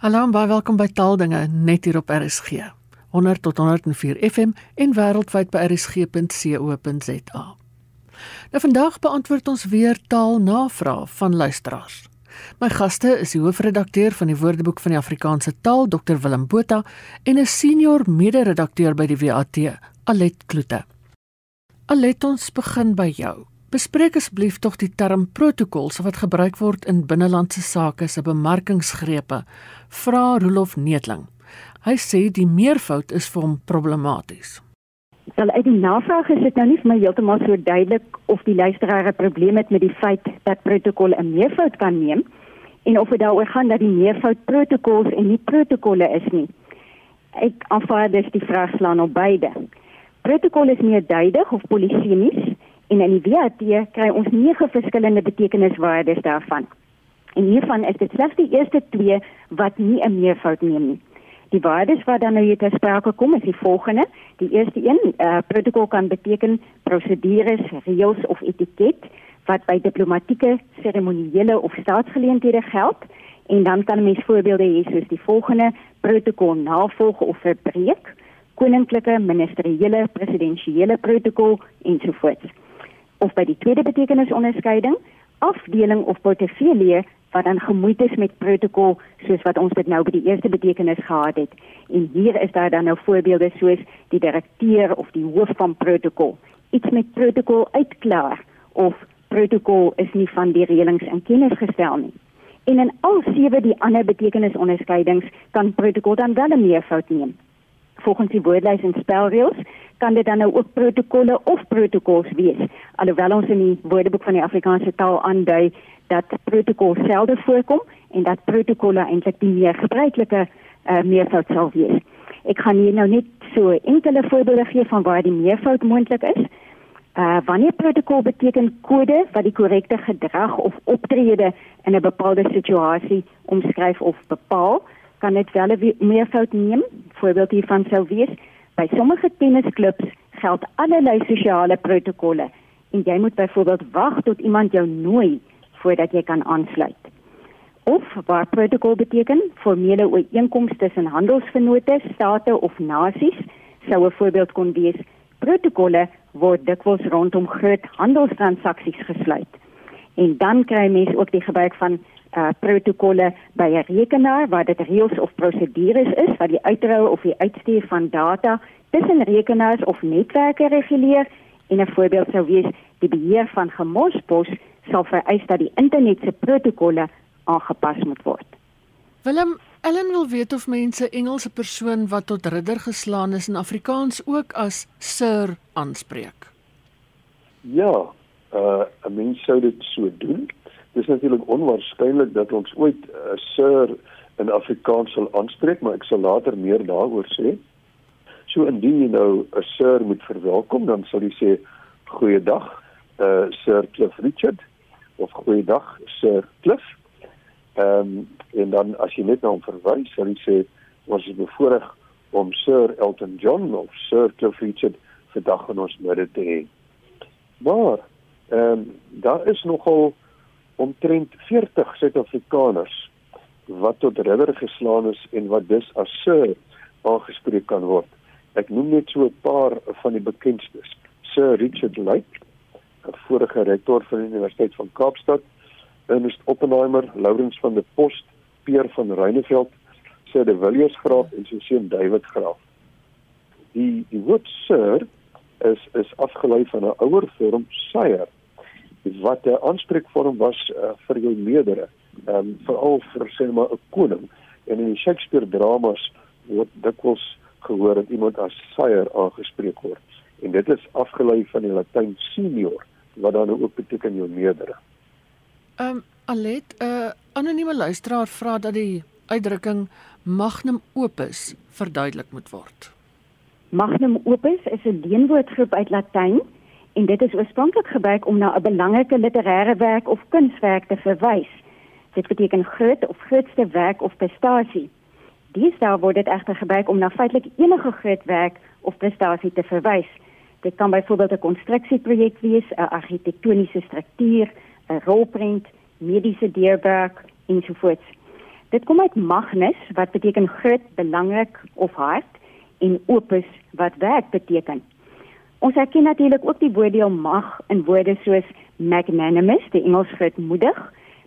Hallo en baie welkom by Taaldinge net hier op RSG. 100 tot 104 FM en wêreldwyd by rsg.co.za. Nou vandag beantwoord ons weer taalnavrae van luisteraars. My gaste is die hoofredakteur van die Woordeboek van die Afrikaanse Taal, Dr Willem Botha, en 'n senior mede-redakteur by die WAT, Alet Kloete. Alet, ons begin by jou. Bespreek asseblief tog die term protokols wat gebruik word in binnelandse sake se bemarkingsgrepe. Vra Rolof Neetling. Hy sê die meervoud is vir hom problematies. Wel uit die navraag is dit nou nie vir my heeltemal so duidelik of die luisteraar 'n probleem het met die feit dat protokol 'n meervoud kan neem en of dit daaroor gaan dat die meervoud protokols en nie protokolle is nie. Ek aanvaar dus die vraag slaan op beide. Protokol is meer duidelik of polisemies En in die WAT kry ons nege verskillende betekeniswaardes daarvan. En hiervan is dit slegs die eerste twee wat nie 'n meervoud neem nie. Die waardes wat dan nou hier ter sprake kom is die volgende. Die eerste een, uh, protokol kan beteken prosedures, reëls of etiket wat by diplomatieke, seremoniële of staatsgeleenthede geld. En dan kan mens voorbeelde hê soos die volgende: protokol navolg of verbreek, koninklike, ministeriële, presidensiële protokol ensovoorts of by die tweede betekenisonderskeiding afdeling of portefeulje wat dan gemoeid is met protokol soos wat ons dit nou by die eerste betekenis gehad het. En hier is daar dan nou voorbeelde soos die direkteur of die hoof van protokol. Iets met protokol uitklaar of protokol is nie van die reëlings in kennis gestel nie. En in al sewe die ander betekenisonderskeidings kan protokol dan wel 'n meervoud neem. Volgens die woordlys en spelreëls kan dit dan nou ook protokolle of protokols wees. Alhoewel ons in die Woordeboek van die Afrikaanse taal aandui dat protokol selde voorkom en dat protokolle eintlik die meer gebruikelike uh, meervoud sal wees. Ek gaan hier nou net so enkele voorbeelde gee van waar die meervoud moontlik is. Uh wanneer protokol beteken kode wat die korrekte gedrag of optrede in 'n bepaalde situasie omskryf of bepaal, kan dit wel 'n meervoud neem. Voorbeeld hiervan sou wees By sommige tennisklubs geld allerlei sosiale protokolle en jy moet byvoorbeeld wag tot iemand jou nooi voordat jy kan aansluit. Of waar protokol beteken formele ooreenkomste tussen handelsvennote, state of nasies, sou 'n voorbeeld kon wees. Protokolle word dikwels rondom groot handelstransaksies gesluit. En dan kry mense ook die gebruik van uh protokolle by 'n rekenaar waar dit reëls of prosedures is wat die uitrou of die uitstuur van data tussen rekenaars of netwerke reguleer en 'n voorbeeld sou wees die beheer van gemospos sal vereis dat die internet se protokolle aangepas moet word. Willem Ellen wil weet of mense Engelse persoon wat tot ridder geslaan is in Afrikaans ook as sir aanspreek. Ja, uh 'n mens sou dit so doen dis natuurlik onwaarskynlik dat ons ooit 'n uh, sir in Afrikaans sal aanspreek, maar ek sal later meer daaroor sê. So indien jy nou 'n sir moet verwelkom, dan sal jy sê goeiedag, uh Sir Cliff Richard of goeiedag Sir Cliff. Ehm um, en dan as jy net na hom verwys, sal jy sê ons is bevoorreg om Sir Elton John of Sir Cliff Richard vandag in ons midde te hê. Maar ehm um, daar is nogal omtrent 40 Suid-Afrikaners wat tot ridder geslaan is en wat dus as sir aangespreek kan word. Ek noem net so 'n paar van die bekendstes. Sir Richard Lyke, 'n vorige rektor van die Universiteit van Kaapstad, Ernest Oppenheimer, Laurens van der Post, Peer van Reyneveld, Sir De Villiers Graaf en sy seun David Graaf. Die die woord sir is is afgelei van 'n ouer vorm sire wat 'n aanspreekvorm was uh, vir jou meerdere, ehm um, veral vir sê maar 'n koning. En in die Shakespeare dramas word dikwels gehoor dat iemand as sire aangespreek word. En dit is afgelei van die Latyn senior wat dan ook beteken jou meerdere. Ehm um, Alet, 'n uh, anonieme luisteraar vra dat die uitdrukking magnum opus verduidelik moet word. Magnum opus is 'n leenwoordgroep uit Latyn en dit is oorspronklik gebruik om na 'n belangrike literêre werk of kunswerk te verwys. Dit beteken groot of grootste werk of prestasie. Deesdae word dit egter gebruik om na feitelik enige groot werk of prestasie te verwys. Dit kan byvoorbeeld 'n konstruksieprojek wees, 'n argitektoniese struktuur, 'n rolprent, mediese deurbraak ensovoorts. Dit kom uit Magnus wat beteken groot, belangrik of hard en opus wat werk beteken. Ons herken natuurlik ook die woorddeel mag in woorde soos magnanimous, die Engels grootmoedig,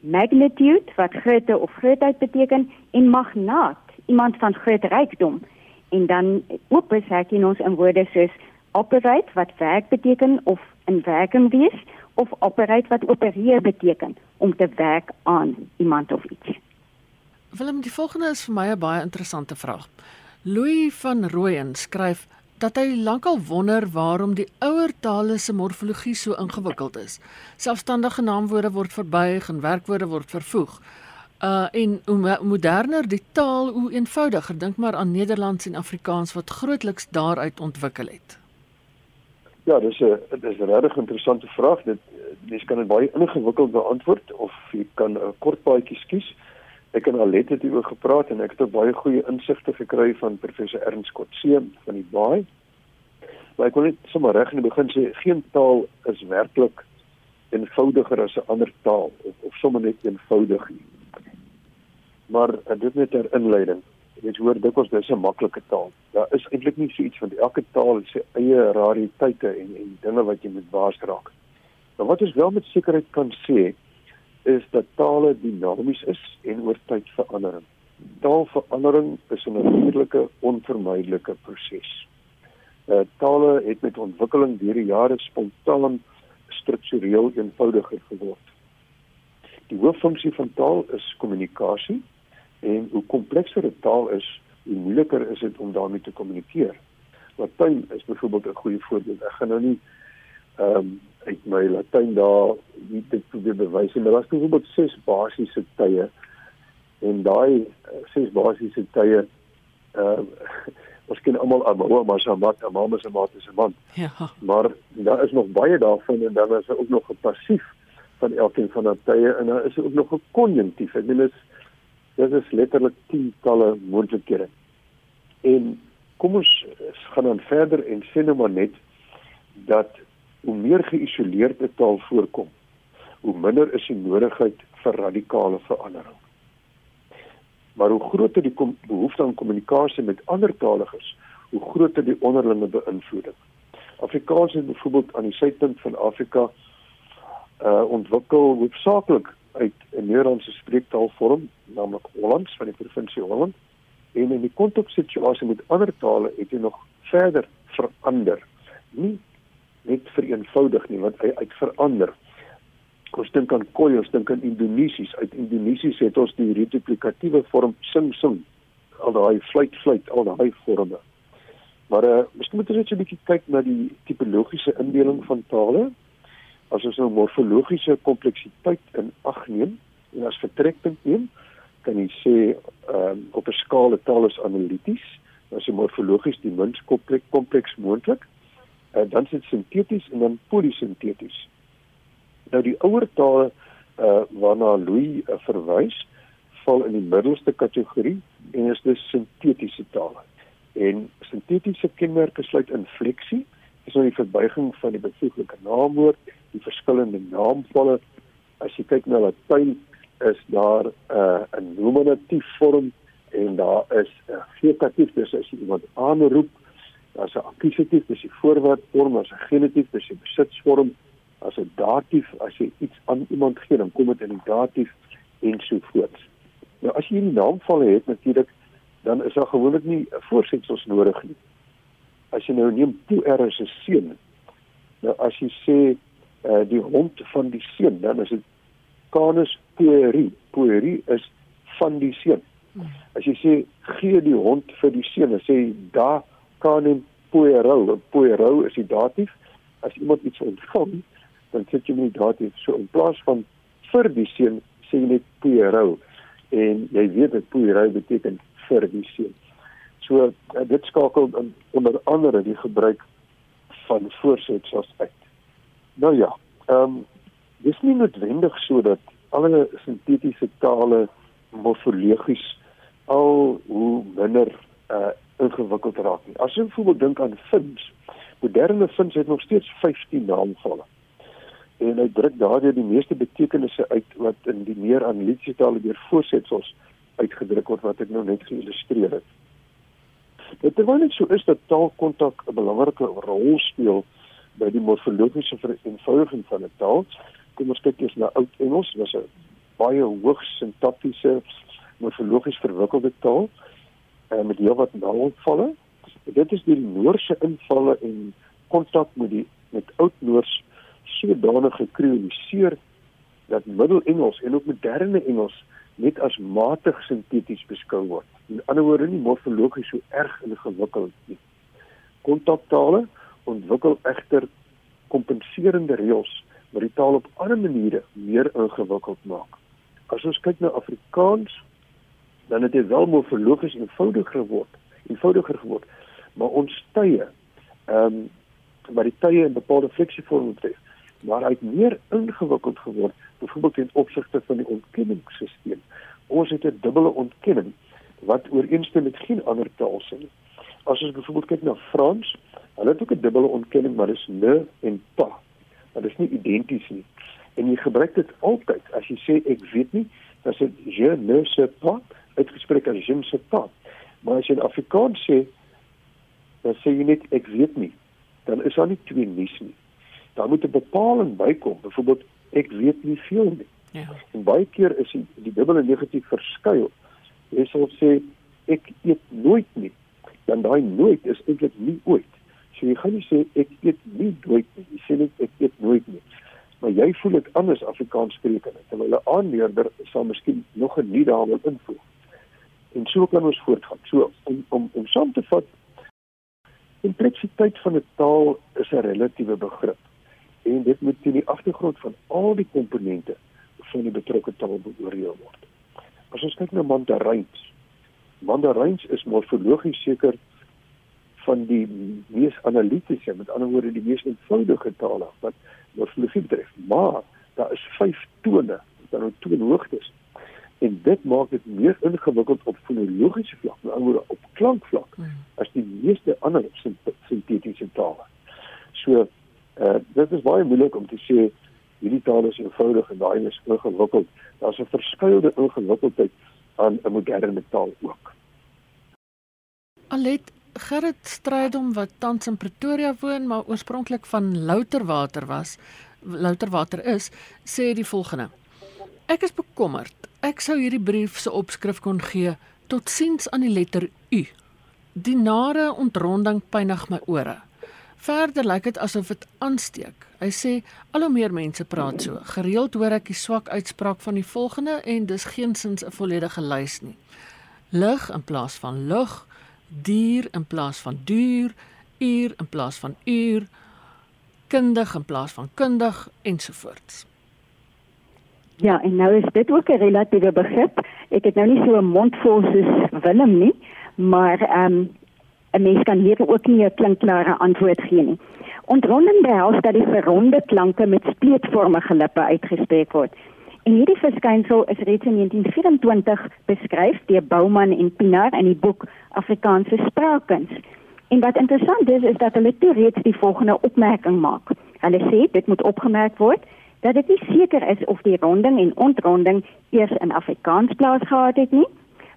magnitude wat grootte of grootheid beteken en magnaat, iemand van groot rykdom. En dan opus herken ons in woorde soos operate wat werk beteken of in werking wees of operate wat opereer beteken om te werk aan iemand of iets. Willem, die volgende is vir my 'n baie interessante vraag. Louis van Rooyen skryf dat hy lankal wonder waarom die ouer tale se morfologie so ingewikkeld is. Selfstandige naamwoorde word verbuig en werkwoorde word vervoeg. Uh en hoe moderner die taal, hoe eenvoudiger. Dink maar aan Nederlands en Afrikaans wat grootliks daaruit ontwikkel het. Ja, dis 'n dis 'n regtig interessante vraag. Dit mens kan dit baie ingewikkeld beantwoord of jy kan 'n kort paadjie kies. Ek en Alet het hieroor gepraat en ek het baie goeie insigte gekry van professor Ernst Kotse van die Baai. Maar ek wil net sommer reg in die begin sê geen taal is werklik eenvoudiger as 'n ander taal of, of sommer net eenvoudig nie. Maar dit net 'n inleiding. Jy hoor dikwels dis 'n maklike taal. Daar is eintlik nie so iets van elke taal het sy eie rariteite en en dinge wat jy moet waarsraak. Maar wat ons wel met sekerheid kan sê is dat tale dinamies is en oor tyd verander. Taalverandering is 'n natuurlike, onvermydelike proses. Uh, tale het met ontwikkeling deur die jare spontaan struktureel eenvoudiger geword. Die hooffunksie van taal is kommunikasie en hoe komplekser 'n taal is, hoe moeiliker is dit om daarmee te kommunikeer. Latyn is byvoorbeeld 'n goeie voorbeeld. Ek gaan nou nie ehm um, uit my Latyn daar nie dit probeer bewys nie, maar daar's byvoorbeeld ses basiese tye en daai eh, ses basiese tye ehm uh, ons ken almal almal maar so wat almal is 'n maat is 'n man. Ja. Maar daar is nog baie daarvan en dan is daar ook nog 'n passief van elkeen van daai tye en dan is daar ook nog 'n konjunktief. Ek bedoel dit is dit is letterlik tientalle moontlikhede. En kom ons gaan dan verder en sê nou maar net dat hoe meer geïsoleerde taal voorkom, hoe minder is die nodigheid vir radikale verandering. Maar hoe groter die behoefte aan kommunikasie met ander taligers, hoe groter die onderlinge beïnvloeding. Afrikaans is byvoorbeeld aan die suidpunt van Afrika uh ontwikkel hoofsaaklik uit 'n Nederlandse spreektaalvorm, naamlik Hollands van die provinsie Holland. En in die konteksituasie met ander tale het hy nog verder verander. Nie net vereenvoudig nie want hy uit verander. Ons dink aan Khoi, ons dink aan Indonesies. Uit Indonesies het ons die replikatiewe vorm sing sing. Al daai fluit fluit, al daai vorme. Maar uh miskien moet ons net so 'n bietjie kyk na die tipologiese indeling van tale. As ons nou morfologiese kompleksiteit in ag neem en as vertrekpunt neem, kan jy sê ehm um, op 'n skaal 'n taal is analities, dan is morfologies die minst kompleks moontlik uh, dan sit sinteties en dan polisinteties. Nou die ouer tale uh, waarna Louis uh, verwys val in die middelste kategorie en is dus sintetiese tale. En sintetiese kenmerke sluit infleksie, dis nou die verbuiging van die bevoeglike naamwoord, die verskillende naamvalle. As jy kyk na Latyn is daar uh, 'n nominatief vorm en daar is 'n uh, getatief, dis as jy iemand aanroep as 'n akkusatief, dis die voorwaardvorm, as 'n genitief, dis die besitsvorm, as 'n datief, as jy iets aan iemand gee, dan kom dit in die datief en so voort. Nou as jy 'n naamval het natuurlik, dan is daar gewoonlik nie 'n voorsetsels nodig nie. As jy nou neem toe er is 'n seun. Nou as jy sê uh, die hond van die seun, dan is dit canus pueri. Pueri is van die seun. Hmm. As jy sê gee die hond vir die seun, dan sê da kanem poerou. Poerou is die datief. As iemand iets ontvang, dan sit jy met die datief. So in plaas van vir die seun sê jy net poerou. En jy weet dat poerou beteken vir die seun. So uh, dit skakel onder andere die gebruik van voorsetsels uit. Nou ja, ehm um, dis nie noodwendig sodat alle sintetiese tale morfologies al hoe minder uh ingewikkeld raak nie. As jy byvoorbeeld dink aan fins, moderne fins het nog steeds 15 naamvalle. En hy druk daardeur die meeste betekenisse uit wat in die meer analitiese tale deur voorsetsels uitgedruk word wat ek nou net geïllustreer het. Dit terwyl dit so is dat taalkontak 'n belangrike rol speel by die morfologiese vereenvoudiging van 'n taal. Kom ons kyk eers na Oud Engels, was 'n baie hoogs sintaktiese morfologies verwikkelde taal uh, met heelwat naamvalle. Dit is die Noorse invalle en kontak met die met Oud Noors sodanig gekreoliseer dat Middel-Engels en ook moderne Engels net as matig sinteties beskou word. In ander woorde nie morfologies so erg ingewikkeld nie. Kontaktale ontwikkel egter kompenserende reëls wat die taal op ander maniere meer ingewikkeld maak. As ons kyk na Afrikaans, dan het dit wel morfologies eenvoudiger geword, eenvoudiger geword, maar ons tye, ehm um, maar die tye in bepaalde fleksievorme betref, maar hy het meer ingewikkeld geword byvoorbeeld ten opsigte van die ontkenningssisteem. Ons het 'n dubbele ontkenning wat ooreenstem met geen ander taal sin. As ons byvoorbeeld kyk na Frans, hulle het ook 'n dubbele ontkenning, maar dis ne en pas. Maar dis nie identies nie. En jy gebruik dit altyd as jy sê ek weet nie, dan sê je ne sais pas, uitgespreek as ne sais pas. Maar as jy in Afrikaans sê, dan sê jy net ek weet nie, dan is daar nie twee nuus nie daar moet 'n bepaling bykom. Byvoorbeeld ek weet nie veel nie. Ja. En baie keer is die, die dubbele negatief verskuil. Jy sal sê ek eet nooit nie. Dan daai nooit is eintlik nie ooit. So jy gaan nie sê ek eet nie nooit nie. Jy sê net ek eet nooit nie. Maar jy voel dit anders Afrikaans sprekende. Terwyl 'n aanleerder sal miskien nog 'n nie daar wil invoeg. En so kan ons voortgaan. So om om om saam te vat Kompleksiteit van 'n taal is 'n relatiewe begrip en dit moet teen die agtergrond van al die komponente van die betrokke taal beoordeel word. As ons kyk na Mandaryns, Mandaryns is morfologies seker van die mees analitiese, met ander woorde die mees eenvoudige tale wat morfologie betref, maar daar is 5 tone, dan nou toonhoogtes. En dit maak dit meer ingewikkeld op fonologiese vlak, met ander woorde op klankvlak, hmm. as die meeste ander sintetiese tale. So Uh dit is baie moeilik om te sê hierdie taal is eenvoudig en daai is ingewikkeld. Daar's 'n verskeie ingewikkeldheid aan 'n moderne taal ook. Alet Gerrit Strydom wat tans in Pretoria woon, maar oorspronklik van Louterwater was, Louterwater is, sê die volgende: Ek is bekommerd. Ek sou hierdie brief se opskrif kon gee: Totsiens aan die letter U. Die nare ontronding pynig my ore. Verder lyk dit asof dit aansteek. Hy sê al hoe meer mense praat so. Gereeld hoor ek die swak uitspraak van die volgende en dis geensins 'n volledige lys nie. Lig in plaas van lug, dier in plaas van duur, uur in plaas van uur, kundig in plaas van kundig ensovoorts. Ja, en nou is dit ook 'n relatiewe begrip. Ek het nou nie so 'n mond vol soos Willem nie, maar ehm um, 'n mens kan hier ook nie 'n klinkklare antwoord gee nie. Ontronding behels dat die verronde klanke met spleetvormige lippe uitgespreek word. En hierdie verskynsel is reeds in 1924 beskryf deur Bouman en Pinaar in die boek Afrikaanse spraakkuns. En wat interessant is, is dat hulle toe reeds die volgende opmerking maak. Hulle sê dit moet opgemerk word dat dit nie seker is of die ronding en ontronding eers in Afrikaans plaasgehad het nie,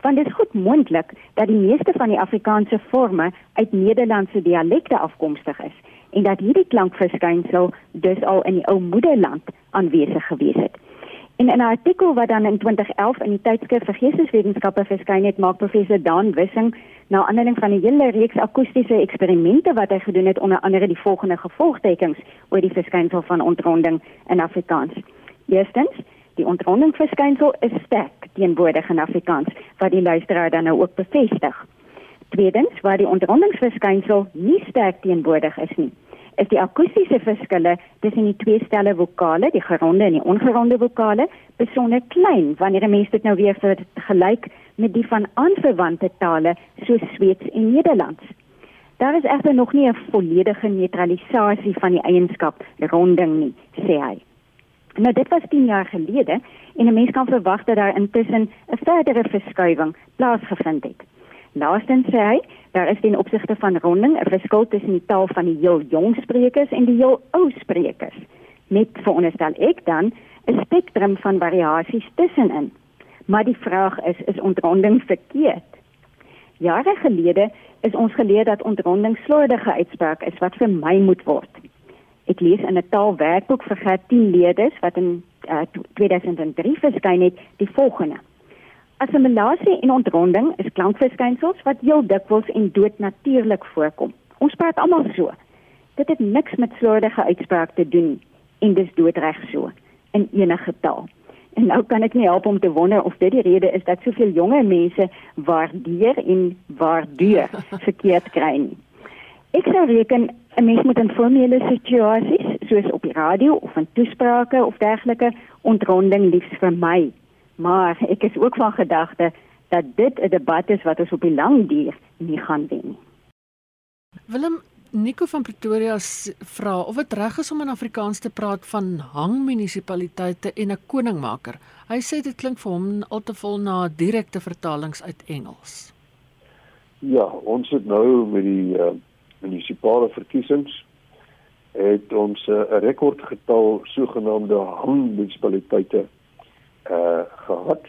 want dit is goed moontlik dat die meeste van die Afrikaanse forme uit Nederlandse dialekte afkomstig is en dat hierdie klankverskynsel dus al in die ou moederland aanwesig gewees het. En in 'n artikel wat dan in 2011 in die tydskrif vir Geesteswetenskappe verskyn het, maak professor Dan Wissing na aanleiding van 'n hele reeks akoestiese eksperimente wat hy gedoen het onder andere die volgende gevolgtekens oor die verskynsel van ontronding in Afrikaans. Eerstens, die ontrondingsverskynsel is sterk teenwoordig in Afrikaans wat die luisteraar dan nou ook bevestig. Tweedens, waar die ontrondingsverskynsel nie sterk teenwoordig is nie, is die akoestiese verskille tussen die twee stelle vokale, die geronde en die ongeronde vokale, besonder klein wanneer 'n mens dit nou weer vergelyk met die van aanverwante tale soos Sweeds en Nederlands. Daar is egter nog nie 'n volledige neutralisasie van die eienskap ronding nie, sê hy. Nou dit was 10 jaar gelede en 'n mens kan verwag dat daar intussen 'n verdere verskuiwing plaasgevind het. Laastens sê hy, daar is ten opsigte van ronding 'n verskil tussen die taal van die heel jong sprekers en die heel ou sprekers. Net veronderstel ek dan 'n spektrum van variasies tussenin. Maar die vraag is, is ontronding verkeerd? Jare gelede is ons geleer dat ontronding slordige uitspraak is wat vermy moet word. Ek lees in 'n taalwerkboek vir graad 10 leerders wat in uh, 2003 verskyn het, die volgende: Assimilasie en ontronding is klankverskynsels wat heel dikwels en doodnatuurlik voorkom. Ons praat almal so. Dit het niks met slordige uitspraak te doen en dis doodreg so in enige taal. En nou kan ek nie help om te wonder of dit die rede is dat soveel jonger mense waardeer en waardeer verkeerd kry nie. Ek sou reken 'n mens moet in formele situasies soos op die radio of in toesprake of dergelike ontronding liefs vermy. Maar ek is ook van gedagte dat dit 'n debat is wat ons op die lang duur nie gaan wen nie. Willem Nico van Pretoria vra of dit reg is om in Afrikaans te praat van hangmunisipaliteite en 'n koningmaker. Hy sê dit klink vir hom al te vol na direkte vertalings uit Engels. Ja, ons het nou met die uh, munisipale verkiesings het ons eh, 'n uh, rekordgetal sogenaamde hangmunisipaliteite uh gehad.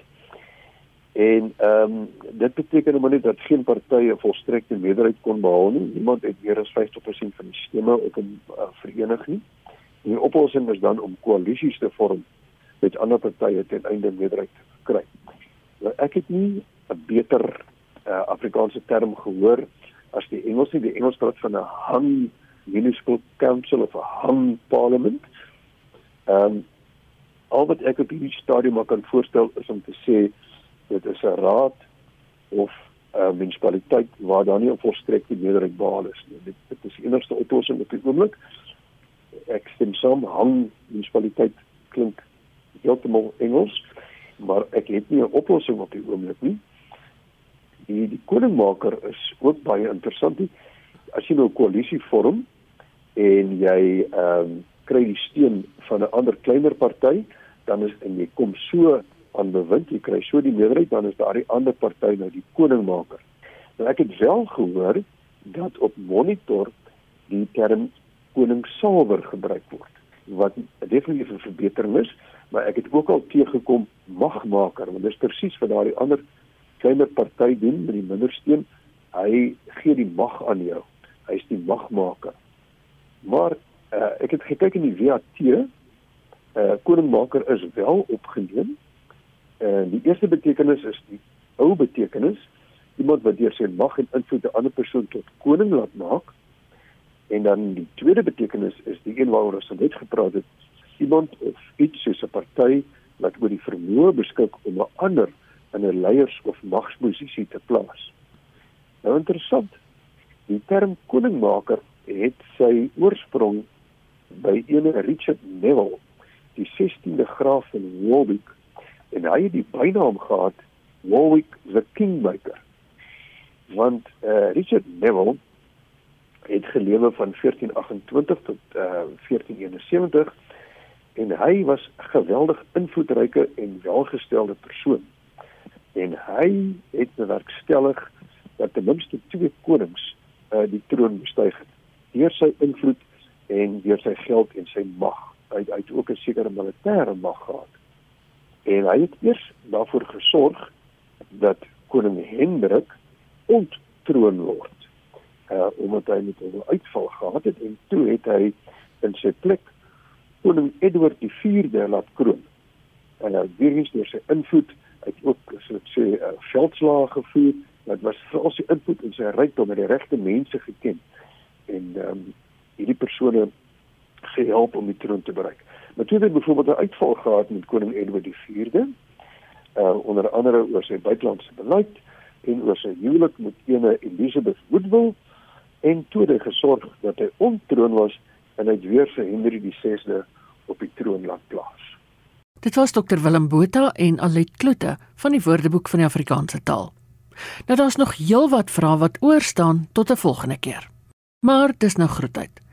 En ehm um, dit beteken maar net dat geen party 'n volstrekte meerderheid kon behaal nie. Niemand het meer as 50% van die stemme op 'n uh, vereniging nie. Die oplossing is dan om koalisies te vorm met ander partye ten einde meerderheid te kry. Nou ek het nie 'n beter uh, Afrikaanse term gehoor as die Engels nie. Die Engels praat van 'n hung municipal council of 'n hung parliament. Ehm um, al wat ek op hierdie stadium maar kan voorstel is om te sê dit is 'n raad of 'n munisipaliteit waar daar nie 'n volstrekte meerderheid behaal is nie. Dit, dit is die enigste oplossing op die oomblik. Ek stem saam, hang munisipaliteit klink heeltemal Engels, maar ek het nie 'n oplossing op die oomblik nie. Die die koningmaker is ook baie interessant. As jy nou 'n koalisie vorm en jy ehm um, kry die steun van 'n ander kleiner party, dan is en jy kom so aan bewind, jy kry so die meerderheid dan is daar die ander party nou die koningmaker. Nou ek het wel gehoor dat op monitor die term koningssalwer gebruik word wat definitief 'n verbetering is, maar ek het ook al teëgekom magmaker, want dit is presies wat daardie ander kleiner party doen met die mindersteun. Hy gee die mag aan jou. Hy is die magmaker. Maar uh, ek het gekyk in die WAT, uh, eh, koningmaker is wel opgeneem En die eerste betekenis is die ou betekenis, iemand wat deur sy mag en invloed 'n ander persoon tot koning laat maak. En dan die tweede betekenis is die een waaroor ons net gepraat het, iemand of iets soos 'n party wat oor die vermoë beskik om 'n ander in 'n leiers- of magsposisie te plaas. Nou interessant. Die term koningmaker het sy oorsprong by ene Richard Neville, die 16de graaf van Warwick en hy het die bynaam gehad Warwick the Kingmaker. Want eh uh, Richard Neville het gelewe van 1428 tot eh uh, 1471 en hy was 'n geweldig invloedryke en welgestelde persoon. En hy het bewerkstellig dat ten minste twee konings eh uh, die troon bestyg het deur sy invloed en deur sy geld en sy mag. Hy het ook 'n sekere militêre mag gehad en hy het eers daarvoor gesorg dat koning Hendrik onttroon word. Uh omdat hy met 'n uitval gehad het en toe het hy in sy plek koning Edward die 4de laat kroon. En hy weer eens deur sy invloed uit ook so ek sê 'n uh, veldslag gevoer. Dit was veral sy invloed en sy rykdom met die regte mense geken en ehm um, hierdie persone gehelp om die troon te bereik. Toe het byvoorbeeld 'n uitval gehad met koning Edward IV, uh onder andere oor sy buitelandse beleid en oor sy huwelik met ene Elizabeth Woodville en toe het hy gesorg dat hy ontroon was en hy weer sy Henry VI op die troon laat plaas. Dit was Dr Willem Botha en Alet Kloete van die Woordeboek van die Afrikaanse taal. Nou daar's nog heelwat vrae wat oor staan tot 'n volgende keer. Maar dis nou groetheid.